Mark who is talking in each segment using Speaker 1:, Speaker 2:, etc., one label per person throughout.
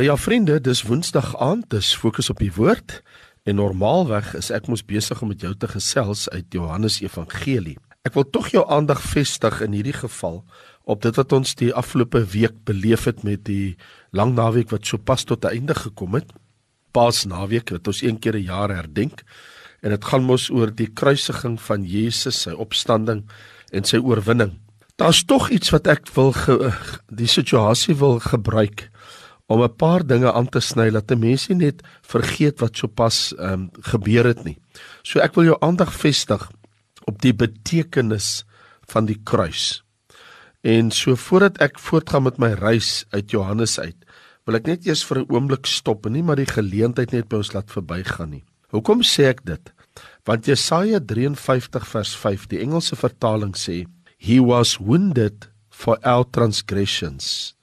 Speaker 1: Nou ja vriende, dis Woensdag aand, dis fokus op die woord en normaalweg is ek mos besig om met jou te gesels uit Johannes Evangelie. Ek wil tog jou aandag vestig in hierdie geval op dit wat ons die afgelope week beleef het met die lang naweek wat sopas tot 'n einde gekom het. Paasnaweek wat ons een keer 'n jaar herdenk en dit gaan mos oor die kruisiging van Jesus, sy opstanding en sy oorwinning. Daar's tog iets wat ek wil ge, die situasie wil gebruik om 'n paar dinge aan te sny dat 'n mens nie net vergeet wat sopas um, gebeur het nie. So ek wil jou aandag vestig op die betekenis van die kruis. En so voordat ek voortgaan met my reis uit Johannes uit, wil ek net eers vir 'n oomblik stop en nie maar die geleentheid net by ons laat verbygaan nie. Hoekom sê ek dit? Want Jesaja 53 vers 5, die Engelse vertaling sê, He was wounded for our transgressions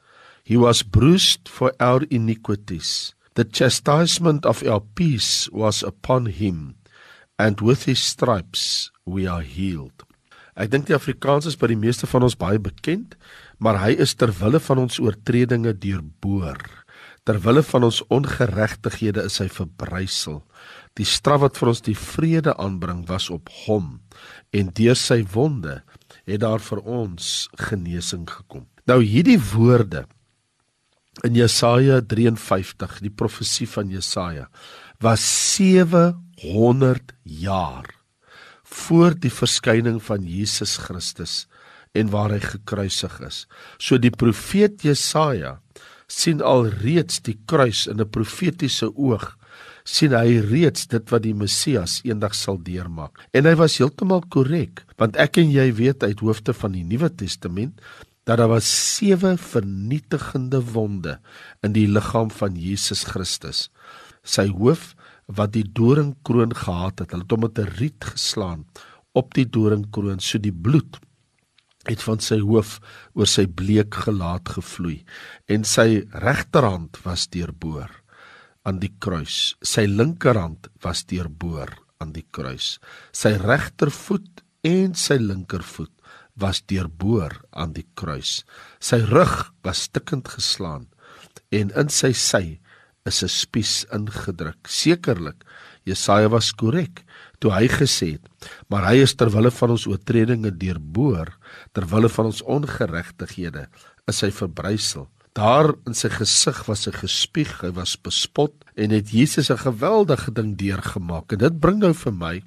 Speaker 1: He was bruised for our iniquities. The chastisement of our peace was upon him, and with his stripes we are healed. Ek dink die Afrikaans is by die meeste van ons baie bekend, maar hy is ter wille van ons oortredinge deurboor. Ter wille van ons ongeregtighede is hy verbrysel. Die straf wat vir ons die vrede aanbring was op hom en deur sy wonde het daar vir ons genesing gekom. Nou hierdie woorde in Jesaja 53, die profesie van Jesaja, was 700 jaar voor die verskyning van Jesus Christus en waar hy gekruisig is. So die profeet Jesaja sien al reeds die kruis in 'n profetiese oog sien hy reeds dit wat die Messias eendag sal deurmaak. En hy was heeltemal korrek, want ek en jy weet uit hoofde van die Nuwe Testament dat daar was sewe vernietigende wonde in die liggaam van Jesus Christus. Sy hoof wat die doringkroon gehad het, hulle het hom met 'n riet geslaan op die doringkroon so die bloed het van sy hoof oor sy bleek gelaat gevloei en sy regterhand was deurboor aan die kruis. Sy linkerhand was deurboor aan die kruis. Sy regtervoet en sy linkervoet was deurboor aan die kruis. Sy rug was stikkend geslaan en in sy sy is 'n spies ingedruk. Sekerlik Jesaja was korrek toe hy gesê het, maar hy is ter wille van ons oortredinge deurboor, ter wille van ons ongeregtighede is hy verbrysel. Daar in sy gesig was 'n gespieg, hy was bespot en het Jesus 'n geweldige ding deurgemaak. En dit bring nou vir my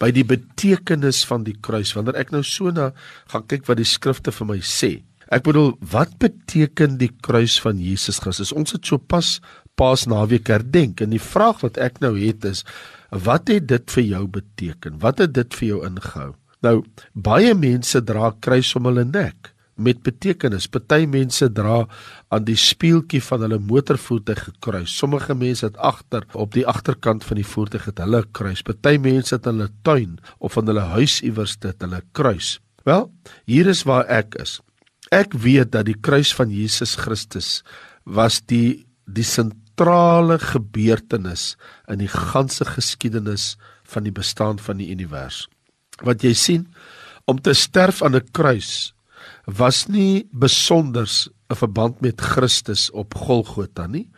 Speaker 1: by die betekenis van die kruis wanneer ek nou so na gaan kyk wat die skrifte vir my sê. Ek bedoel, wat beteken die kruis van Jesus Christus? Ons het so pas Paasnaweek herdenk en die vraag wat ek nou het is, wat het dit vir jou beteken? Wat het dit vir jou ingehou? Nou, baie mense dra kruis om hulle nek met betekenis. Party mense dra aan die spieeltjie van hulle motorvoertuig gekruis. Sommige mense het agter op die agterkant van die voertuig het hulle kruis. Party mense het in hulle tuin of in hulle huis iewers dit hulle kruis. Wel, hier is waar ek is. Ek weet dat die kruis van Jesus Christus was die die sentrale gebeurtenis in die ganse geskiedenis van die bestaan van die univers. Wat jy sien om te sterf aan 'n kruis was nie besonders 'n verband met Christus op Golgotha nie.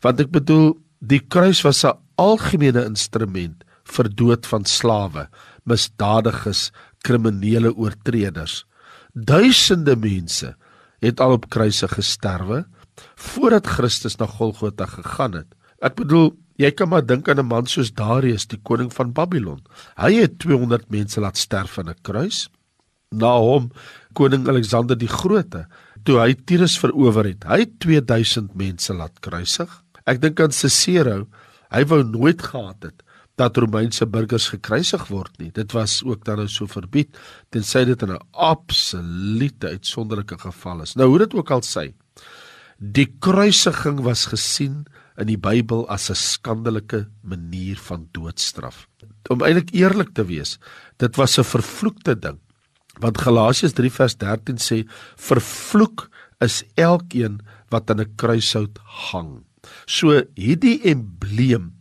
Speaker 1: Want ek bedoel, die kruis was 'n algemene instrument vir dood van slawe, misdadiges, kriminele oortreders. Duisende mense het al op kruise gesterwe voordat Christus na Golgotha gegaan het. Ek bedoel, jy kan maar dink aan 'n man soos Darius, die koning van Babylon. Hy het 200 mense laat sterf aan 'n kruis. Na hom koning Alexander die Grote toe hy Tyrus verower het. Hy het 2000 mense laat kruisig. Ek dink aan Cicero, hy wou nooit gehad het dat Romeinse burgers gekruisig word nie. Dit was ook dan nou so verbied tensy dit in 'n absolute uitsonderlike geval is. Nou hoe dit ook al sê, die kruisiging was gesien in die Bybel as 'n skandelike manier van doodstraf. Om eintlik eerlik te wees, dit was 'n vervloekte ding. Want Galasiërs 3 vers 13 sê vervloek is elkeen wat aan 'n kruishout hang. So hierdie embleem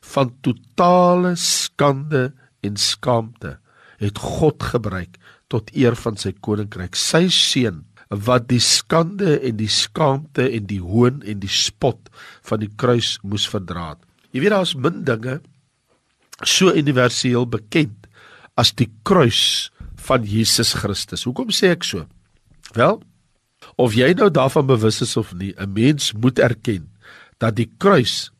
Speaker 1: van totale skande en skaamte het God gebruik tot eer van sy koninkryk. Sy seun wat die skande en die skaamte en die hoon en die spot van die kruis moes verdra. Jy weet daar's min dinge so universeel bekend as die kruis van Jesus Christus. Hoekom sê ek so? Wel, of jy nou daarvan bewus is of nie, 'n mens moet erken dat die kruis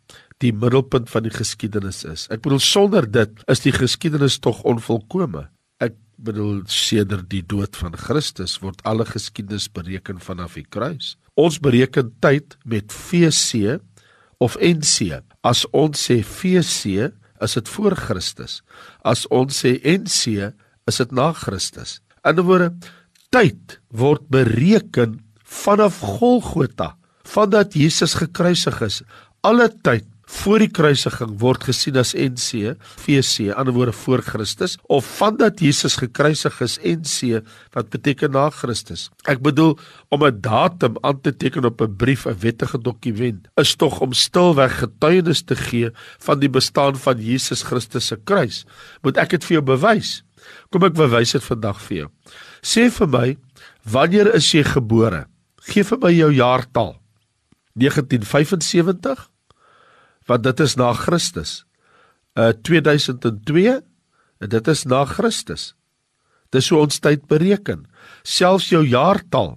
Speaker 1: die middelpunt van die geskiedenis is. Ek bedoel sonder dit is die geskiedenis tog onvolkome. Ek bedoel sedert die dood van Christus word alle geskiedenis bereken vanaf die kruis. Ons bereken tyd met VC of NC. As ons sê VC, is dit voor Christus. As ons sê NC, is dit na Christus. In 'n woorde, tyd word bereken vanaf Golgotha, vandat Jesus gekruisig is. Alle tyd voor die kruisiging word gesien as NC, VC, ander woorde voor Christus of vandat Jesus gekruisig is NC wat beteken na Christus. Ek bedoel om 'n datum aan te teken op 'n brief, 'n wettige dokument, is tog om stilweg getuienis te gee van die bestaan van Jesus Christus se kruis. Moet ek dit vir jou bewys? Kom ek bewys dit vandag vir jou. Sê vir my, wanneer is jy gebore? Gee vir my jou jaartal. 1975 want dit is na Christus. Uh 2002 en dit is na Christus. Dis hoe ons tyd bereken. Selfs jou jaartal,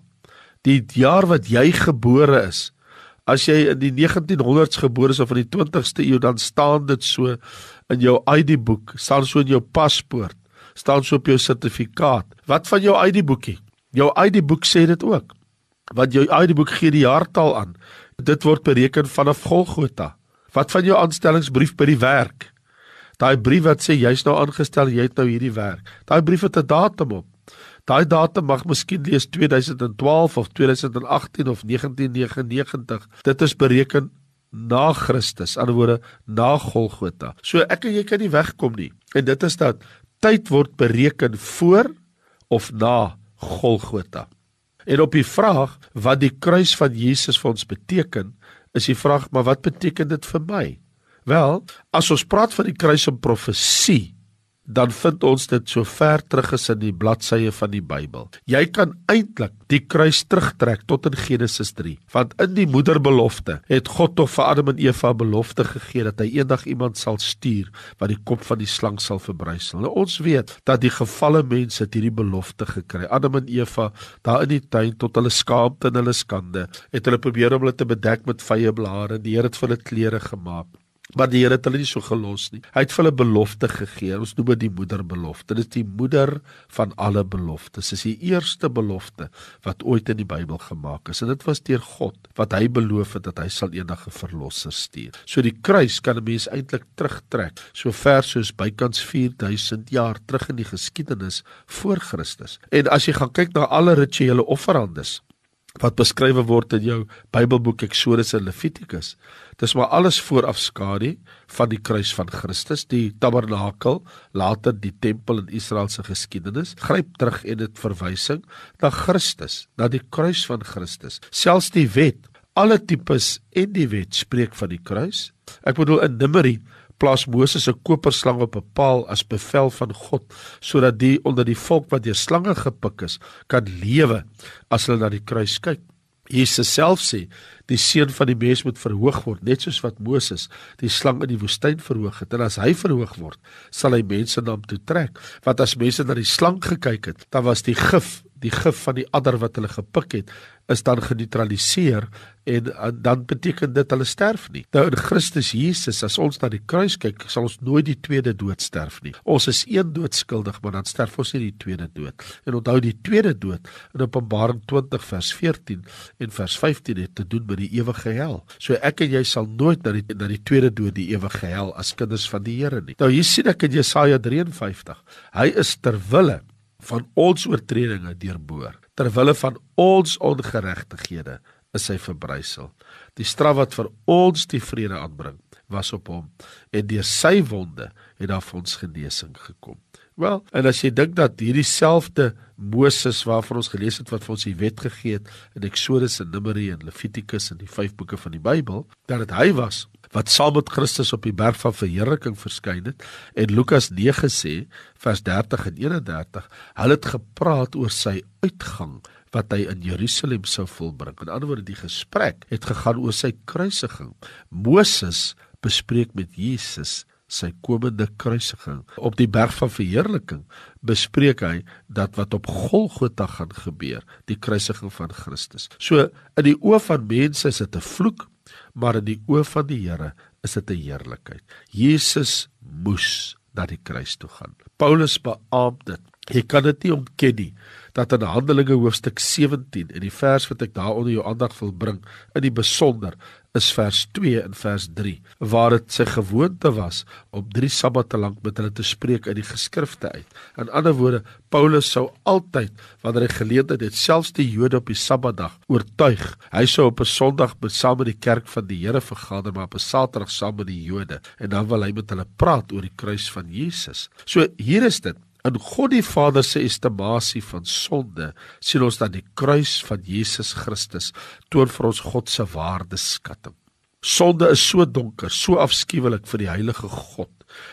Speaker 1: die jaar wat jy gebore is. As jy in die 1900s gebore is of in die 20ste eeu dan staan dit so in jou ID-boek, staan so in jou paspoort, staan so op jou sertifikaat. Wat van jou ID-boekie? Jou ID-boek sê dit ook. Want jou ID-boek gee die jaartal aan. Dit word bereken vanaf Golgotha. Wat van jou aanstellingsbrief by die werk? Daai brief wat sê jy's nou aangestel, jy het nou hierdie werk. Daai brief het 'n datum op. Daai datum mag miskien lees 2012 of 2018 of 1999. Dit is bereken na Christus, aan die woorde na Golgotha. So ek en jy kan nie wegkom nie. En dit is dat tyd word bereken voor of na Golgotha. En op die vraag wat die kruis van Jesus vir ons beteken, is die vraag, maar wat beteken dit vir my? Wel, as ons praat van die kruis en profesie, dan vind ons dit so ver terug as in die bladsye van die Bybel. Jy kan eintlik die kruis terugtrek tot in Genesis 3, want in die moederbelofte het God tog vir Adam en Eva belofte gegee dat hy eendag iemand sal stuur wat die kop van die slang sal verbrysel. Nou ons weet dat die gefalle mense hierdie belofte gekry. Adam en Eva daar in die tuin tot hulle skaamte en hulle skande, het hulle probeer om hulle te bedek met vye blare. Die Here het vir hulle klere gemaak. Maar die Here het hulle nie so gelos nie. Hy het vir hulle belofte gegee. Ons noem dit die moederbelofte. Dit is die moeder van alle beloftes. Dit is die eerste belofte wat ooit in die Bybel gemaak is. En dit was deur God wat hy beloof het dat hy sal eendag 'n verlosser stuur. So die kruis kan 'n mens eintlik terugtrek so ver soos bykans 4000 jaar terug in die geskiedenis voor Christus. En as jy gaan kyk na alle rituele offerandes wat beskryf word in jou Bybelboek Eksodus en Levitikus. Dis maar alles vooraf skadu van die kruis van Christus, die tabernakel, later die tempel in Israel se geskiedenis. Gryp terug en dit verwysing na Christus, na die kruis van Christus. Selfs die wet, alle tipes en die wet spreek van die kruis. Ek bedoel in Numeri plaas Moses 'n koperslang op 'n paal as bevel van God sodat die onder die volk wat deur slange gepik is kan lewe as hulle na die kruis kyk. Jesus self sê die seun van die mens moet verhoog word net soos wat Moses die slang in die woestyn verhoog het en as hy verhoog word sal hy mense na hom toe trek want as mense na die slang gekyk het dan was die gif die gif van die adder wat hulle gepik het is dan geneutraliseer en, en dan beteken dit hulle sterf nie. Nou in Christus Jesus as ons na die kruis kyk, sal ons nooit die tweede dood sterf nie. Ons is een dood skuldig, maar dan sterf ons nie die tweede dood. En onthou die tweede dood in Openbaring 20 vers 14 en vers 15 het te doen met die ewige hel. So ek en jy sal nooit na die na die tweede dood die ewige hel as kinders van die Here nie. Nou hier sien ek in Jesaja 53. Hy is ter wille van ons oortredinge deurboor. Ter wille van ons ongeregtighede is hy verbrysel. Die straf wat vir ons die vrede aanbring, was op hom en deur sy wonde het daar vir ons genesing gekom. Wel, en as jy dink dat hierdie selfde Moses waarvan ons gelees het wat vir ons die wet gegee het in Eksodus en Numeri en Levitikus en die vyf boeke van die Bybel, dat dit hy was wat saam met Christus op die berg van verheerliking verskyn het en Lukas 9 sê vers 30 en 31 hulle het gepraat oor sy uitgang wat hy in Jerusalem sou volbring. In ander woorde, die gesprek het gegaan oor sy kruisiging. Moses bespreek met Jesus sy komende kruisiging. Op die berg van verheerliking bespreek hy dat wat op Golgotha gaan gebeur, die kruisiging van Christus. So in die oë van mense is dit 'n vloek, maar in die oë van die Here is dit 'n heerlikheid. Jesus moes na die kruis toe gaan. Paulus beamoed dit. Jy kan dit nie ontken nie dat in Handelinge hoofstuk 17 in die vers wat ek daaronder jou aandag wil bring in die besonder is vers 2 en vers 3 waar dit sy gewoonte was om 3 sabbate lank met hulle te spreek uit die geskrifte uit. In ander woorde, Paulus sou altyd wanneer hy geleentheid het, selfs die Jode op die Sabbatdag oortuig. Hy sou op 'n Sondag met saam met die kerk van die Here vergader, maar op 'n Saterdag saam met die Jode en dan wil hy met hulle praat oor die kruis van Jesus. So hier is dit In God die Vader se estimasie van sonde sien ons dat die kruis van Jesus Christus toon vir ons God se waardeskatting. Sonde is so donker, so afskuwelik vir die heilige God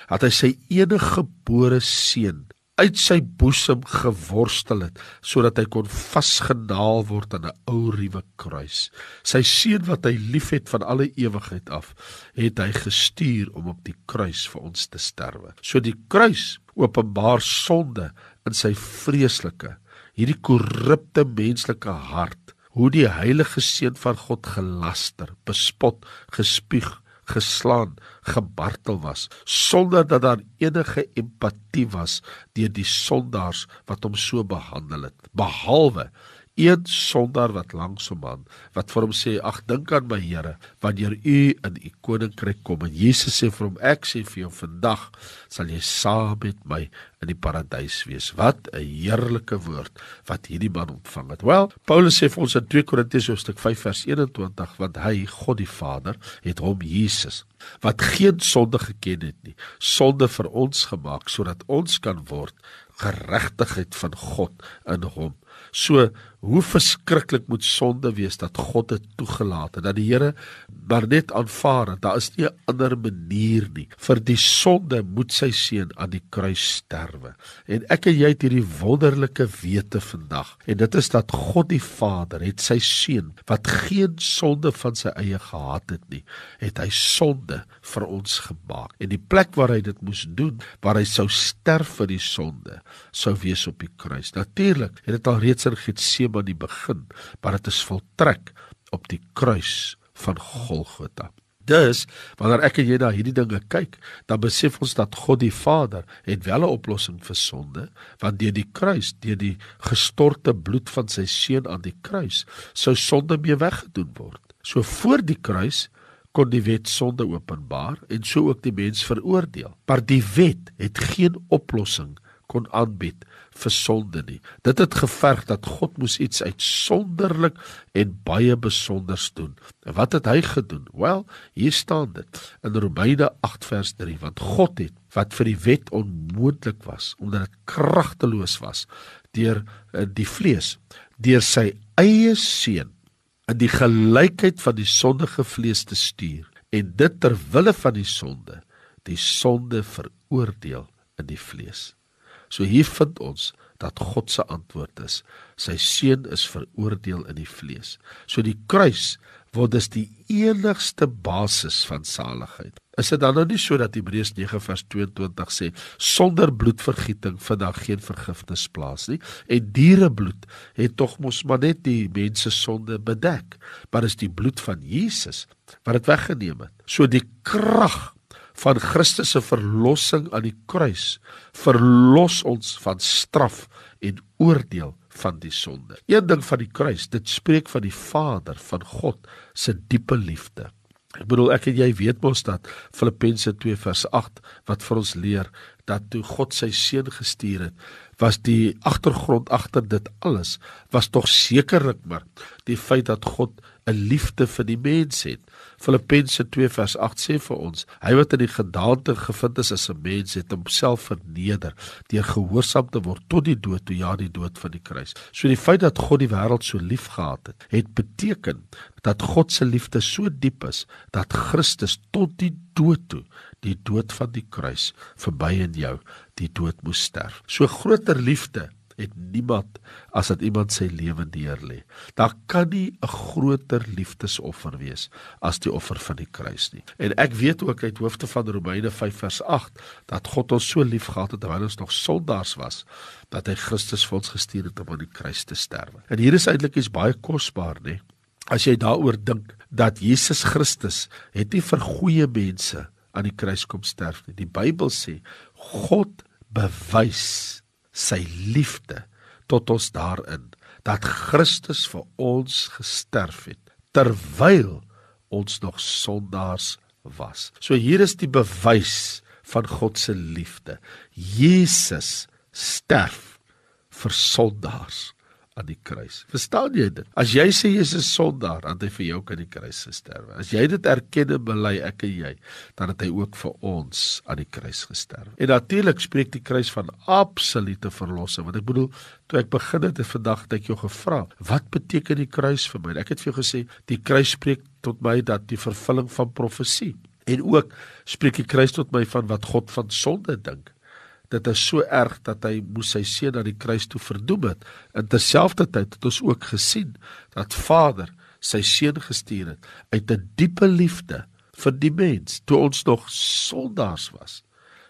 Speaker 1: dat hy sy enige gebore seun uit sy boesem geworstel het sodat hy kon vasgenaal word aan 'n ou ruwe kruis. Sy seun wat hy liefhet van alle ewigheid af, het hy gestuur om op die kruis vir ons te sterwe. So die kruis openbaar sonde in sy vreeslike hierdie korrupte menslike hart hoe die heilige seun van God gelaster bespot gespieg geslaan gebartel was sonder dat daar enige empatie was deur die sondaars wat hom so behandel het behalwe een sondaar wat langs hom aan wat vir hom sê ag dink aan my Here wanneer u in u koninkryk kom en Jesus sê vir hom ek sê vir jou vandag sal jy saam met my in die paradys wees. Wat 'n heerlike woord wat hierdie man ontvang het. Wel Paulus sê vir ons in 2 Korintiërs hoofstuk 5 vers 21 want hy God die Vader het hom Jesus wat geen sonde geken het nie sonde vir ons gemaak sodat ons kan word geregtigheid van God in hom. So hoe verskriklik moet sonde wees dat God dit toegelaat het dat die Here maar net aanvaar dat daar is nie 'n ander manier nie. Vir die sonde moet sy seun aan die kruis sterwe. En ek en jy het hierdie wonderlike wete vandag en dit is dat God die Vader het sy seun wat geen sonde van sy eie gehad het nie het hy sonde vir ons gemaak. En die plek waar hy dit moes doen waar hy sou sterf vir die sonde sou wees op die kruis. Natuurlik het dit al reeds in Getsemane begin maar dit is voltrek op die kruis van Golgotha. Dus wanneer ek en jy na hierdie dinge kyk, dan besef ons dat God die Vader het wel 'n oplossing vir sonde, want deur die kruis, deur die gestorte bloed van sy seun aan die kruis, sou sonde mee weggedoen word. So voor die kruis kon die wet sonde openbaar en so ook die mens veroordeel. Maar die wet het geen oplossing kon aanbied vir sonde nie. Dit het geverg dat God moes iets uitsonderlik en baie besonders doen. En wat het hy gedoen? Wel, hier staan dit in Romeine 8 vers 3, want God het wat vir die wet onmoontlik was omdat dit kragteloos was deur eh, die vlees, deur sy eie seun in die gelykheid van die sondige vlees te stuur en dit ter wille van die sonde, die sonde veroordeel in die vlees. So hier vind ons dat God se antwoord is: sy seun is veroordeel in die vlees. So die kruis word dus die enigste basis van saligheid. Is dit dan nou nie so dat Hebreërs 9 vers 22 sê sonder bloedvergieting vind daar geen vergifnis plaas nie en dierebloed het tog mos maar net die mense sonde bedek maar is die bloed van Jesus wat dit weggeneem het so die krag van Christus se verlossing aan die kruis verlos ons van straf en oordeel van die sonde. Een ding van die kruis, dit spreek van die Vader van God se diepe liefde. Ek bedoel ek en jy weet mos dat Filippense 2 vers 8 wat vir ons leer dat toe God sy seun gestuur het, was die agtergrond agter dit alles was tog sekerlik maar die feit dat God 'n liefde vir die mens het. Filippense 2 vers 8 sê vir ons, hy wat in die gedaante gevind is as 'n mens het homself verneder deur gehoorsaam te word tot die dood, toe ja die dood van die kruis. So die feit dat God die wêreld so lief gehad het, het beteken dat God se liefde so diep is dat Christus tot die dood toe, die dood van die kruis verby in jou, die dood moes sterf. So groter liefde het niemand as dat iemand sy lewe neerlê. Daar kan nie 'n groter liefdesoffer wees as die offer van die kruis nie. En ek weet ook uit hoofde van Romeine 5 vers 8 dat God ons so liefgehad het terwyl ons nog sondaars was dat hy Christus vir ons gestuur het om aan die kruis te sterwe. En hier is eintlik iets baie kosbaar, nê? As jy daaroor dink dat Jesus Christus het nie vir goeie mense aan die kruis kom sterf nie. Die Bybel sê God bewys sy liefde tot ons daarin dat Christus vir ons gesterf het terwyl ons nog sondaars was. So hier is die bewys van God se liefde. Jesus sterf vir sondaars aan die kruis. Verstaan jy dit? As jy sê jy is 'n sondaar, dan het hy vir jou kan die kruis gesterf. As jy dit erken en bely ek en jy, dan het hy ook vir ons aan die kruis gesterf. En natuurlik spreek die kruis van absolute verlossing. Want ek bedoel, toe ek begin het vandag het ek jou gevra, wat beteken die kruis vir my? Ek het vir jou gesê, die kruis spreek tot my dat die vervulling van profesie en ook spreek die kruis tot my van wat God van sonde dink dit is so erg dat hy moes sy seun na die kruis toe verdoem het. In terselfdertyd het ons ook gesien dat Vader sy seun gestuur het uit 'n diepe liefde vir die mens toe ons nog sondaars was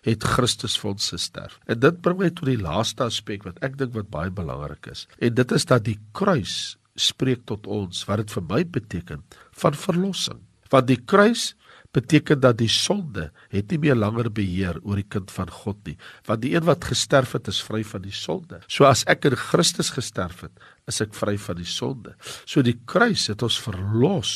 Speaker 1: het Christus vir ons gesterf. En dit bring my tot die laaste aspek wat ek dink wat baie belangrik is. En dit is dat die kruis spreek tot ons wat dit vir my beteken van verlossing. Want die kruis beteken dat die sonde het nie meer langer beheer oor die kind van God nie, want die een wat gesterf het is vry van die sonde. So as ek in Christus gesterf het, is ek vry van die sonde. So die kruis het ons verlos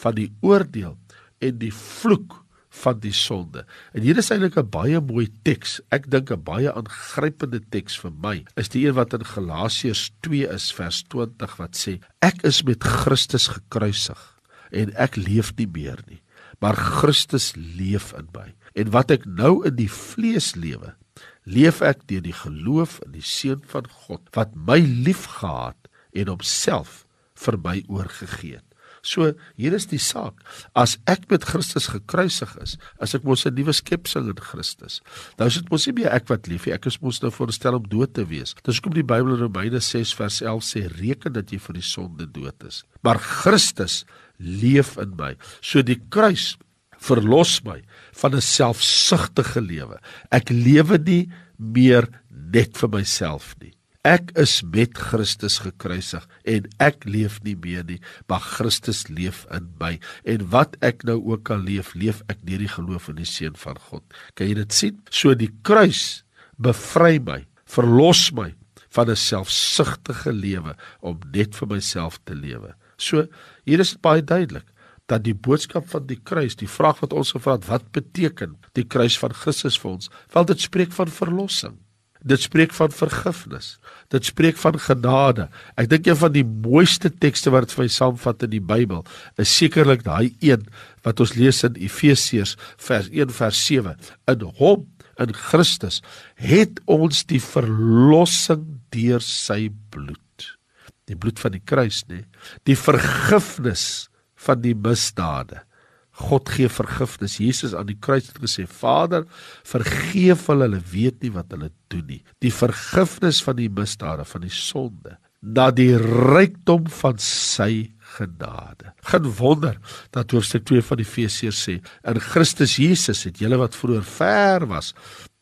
Speaker 1: van die oordeel en die vloek van die sonde. En hier is eintlik 'n baie mooi teks. Ek dink 'n baie aangrypende teks vir my is die een wat in Galasiërs 2 is vers 20 wat sê: Ek is met Christus gekruisig en ek leef nie meer nie maar Christus leef in my. En wat ek nou in die vlees lewe, leef ek deur die geloof in die seun van God wat my liefgehad en homself vir my oorgegee het. So hier is die saak. As ek met Christus gekruisig is, as ek mos 'n nuwe skepsel in Christus. Nou is dit mos nie meer ek wat leef nie. Ek is mos nou voorstel om dood te wees. Dis hoekom die Bybel in Romeine 6 vers 11 sê reken dat jy vir die sonde dood is. Maar Christus leef in my. So die kruis verlos my van 'n selfsugtige lewe. Ek lewe nie meer net vir myself nie. Ek is met Christus gekruisig en ek leef nie meer nie, maar Christus leef in my. En wat ek nou ook al leef, leef ek deur die geloof in die seun van God. Kan jy dit sien? So die kruis bevry my, verlos my van 'n selfsugtige lewe om net vir myself te lewe. So hier is dit baie duidelik dat die boodskap van die kruis, die vraag wat ons gevra het, wat beteken die kruis van Christus vir ons? Wel dit spreek van verlossing. Dit spreek van vergifnis. Dit spreek van genade. Ek dink een van die mooiste tekste wat vir my saamvat in die Bybel is sekerlik daai een wat ons lees in Efesiërs vers 1 vers 7. In hom in Christus het ons die verlossing deur sy bloed die bloed van die kruis nê die vergifnis van die misdade. God gee vergifnis. Jesus aan die kruis het gesê Vader vergeef hulle. Hulle weet nie wat hulle doen nie. Die vergifnis van die misdade van die sonde na die rykdom van sy genade. Geen wonder dat hoofstuk 2 van Efesiërs sê in Christus Jesus het julle wat vroeër ver was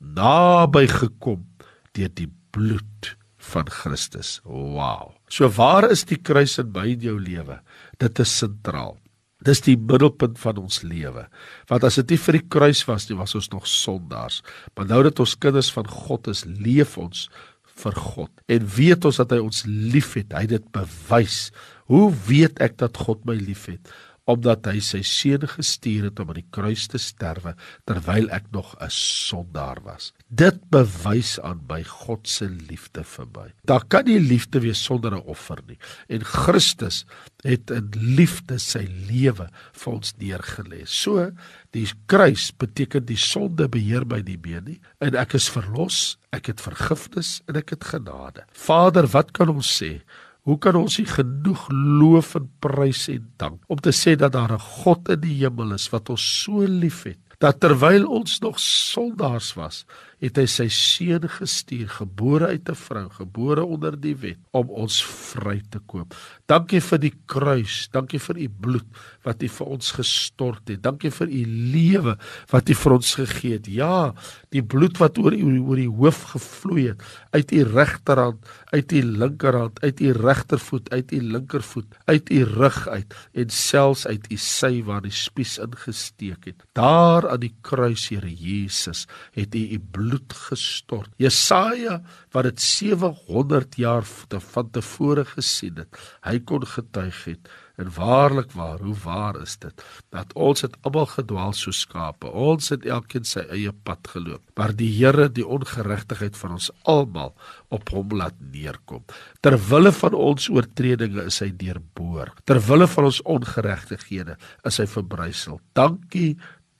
Speaker 1: naby gekom deur die bloed van Christus. Wow. So waar is die kruis in my en jou lewe? Dit is sentraal. Dis die middelpunt van ons lewe. Want as dit nie vir die kruis was nie, was ons nog sondaars. Maar nou dat ons kinders van God is, leef ons vir God en weet ons dat hy ons liefhet. Hy het dit bewys. Hoe weet ek dat God my liefhet? Omdat hy sy seun gestuur het om aan die kruis te sterwe terwyl ek nog 'n sondaar was. Dit bewys aan by God se liefde vir my. Daar kan nie liefde wees sonder 'n offer nie. En Christus het in liefde sy lewe vir ons neergelê. So die kruis beteken die sonde beheer my nie meer nie en ek is verlos, ek het vergifnis en ek het genade. Vader, wat kan ons sê? Hoe kan ons nie genoeg loof en prys en dank om te sê dat daar 'n God in die hemel is wat ons so liefhet dat terwyl ons nog sondaars was, het hy sy seun gestuur, gebore uit 'n vrou, gebore onder die wet, om ons vry te koop. Dankie vir die kruis, dankie vir u bloed wat u vir ons gestort het. Dankie vir u lewe wat u vir ons gegee het. Ja, die bloed wat oor u oor die hoof gevloei het, uit u regterhand, uit u linkerhand, uit u regtervoet, uit u linkervoet, uit u rug uit en selfs uit u sy waar die spies ingesteek het. Daar aan die kruis, Here Jesus, het u u bloed gestort. Jesaja wat dit 700 jaar van tevore gesien het, hy kon getuig het En waarlik waar, hoe waar is dit dat ons het almal gedwaal so skape. Ons het elkeen sy eie pad geloop. Maar die Here die ongeregtigheid van ons almal op hom laat neerkom. Ter wille van ons oortredinge is hy deurboor. Ter wille van ons ongeregtighede is hy verbrysel. Dankie,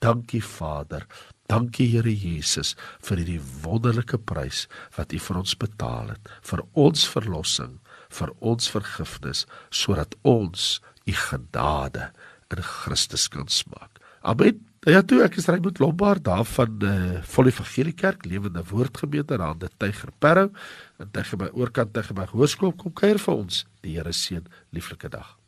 Speaker 1: dankie Vader. Dankie Here Jesus vir hierdie wonderlike prys wat U vir ons betaal het vir ons verlossing, vir ons vergifnis sodat ons u genade in Christus kan smaak. Amen. Ja toe ek is Raymond Lombard daar van eh uh, Volle Evangelie Kerk Lewende Woord Gemeente aan die Tyger Parow en tegen my oorkant tegen my hoërskool kom kuier vir ons. Die Here seën lieflike dag.